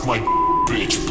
suck my bitch,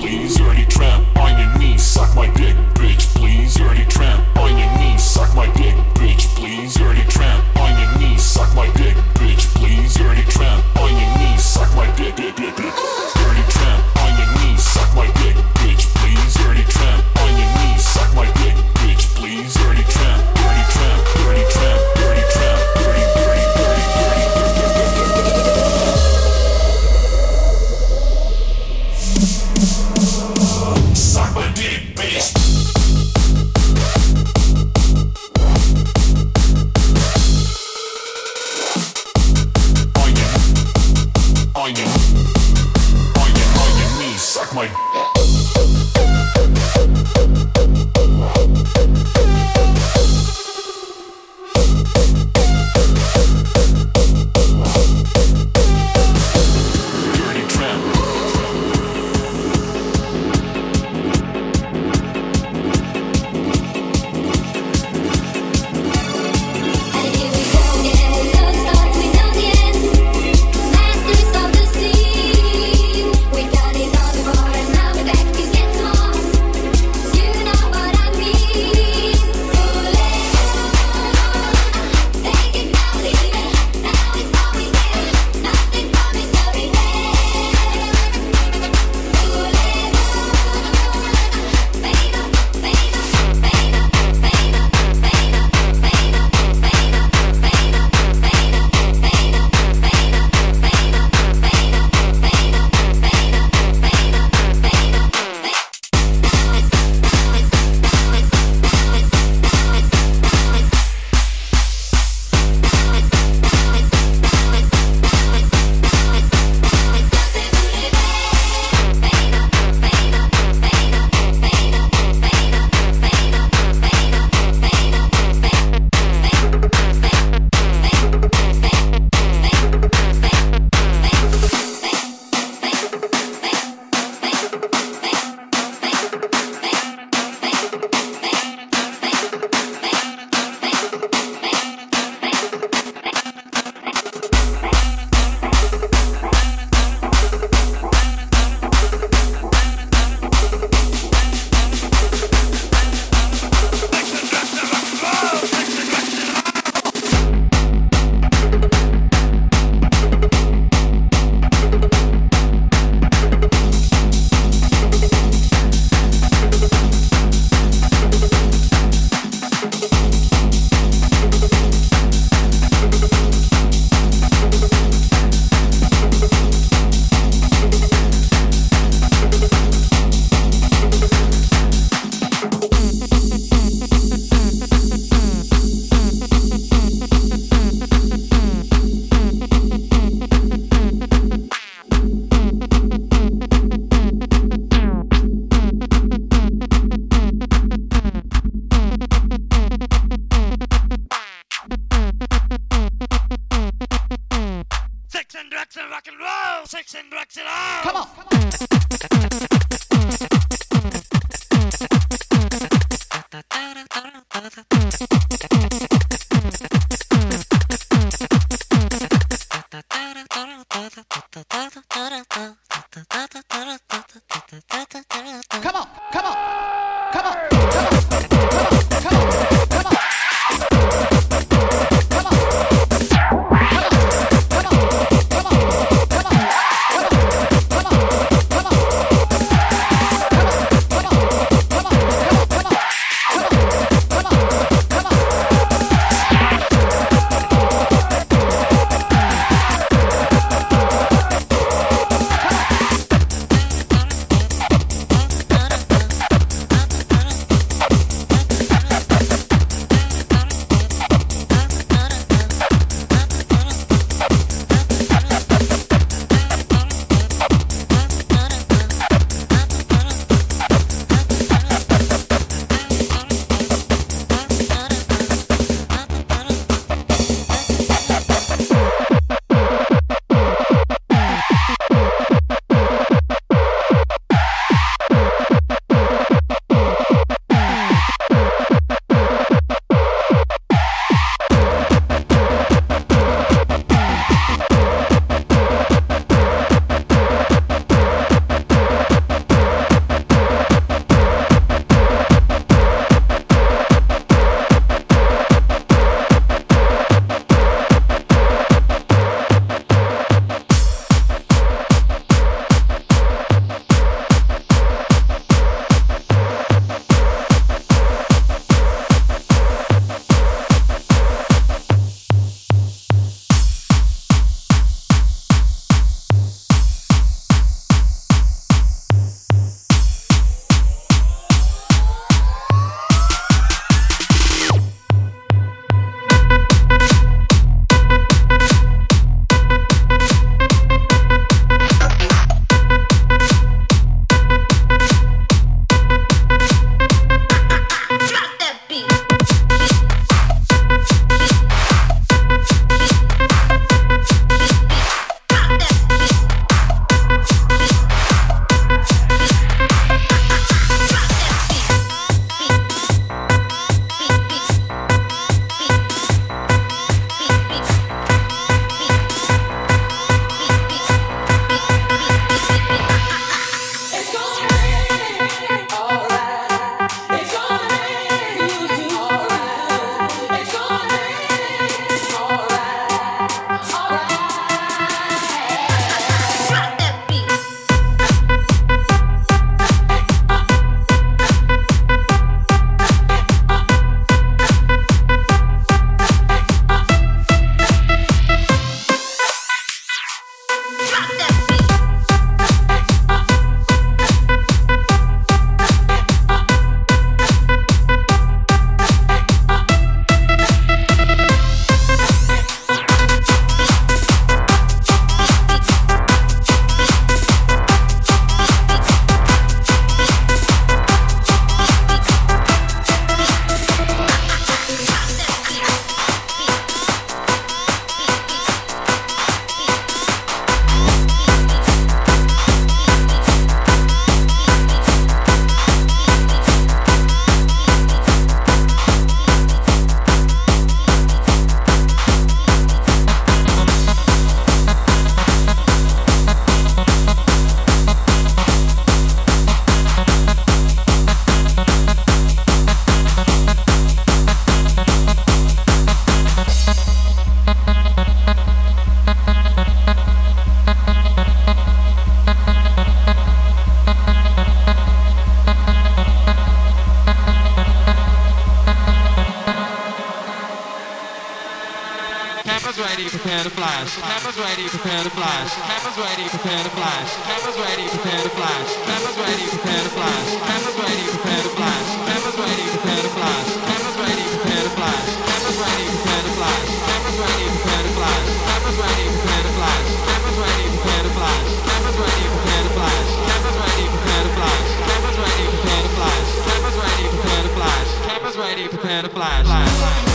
Cameras ready, prepare to flash. Cameras ready, prepare to flash. Cameras ready, prepare to flash. Cameras ready, prepare to flash. Cameras ready, prepare to flash. Cameras ready, prepare to flash. Cameras ready, prepare to flash. Cameras ready, prepare to flash. Cameras ready, prepare to flash. Cameras ready, prepare to flash. Cameras ready, prepare to flash. Cameras ready, prepare to flash. Cameras ready, prepare to flash. Cameras ready, prepare to flash. Cameras ready, prepare to flash. Cameras ready, prepare to flash. Cameras ready, prepare to flash.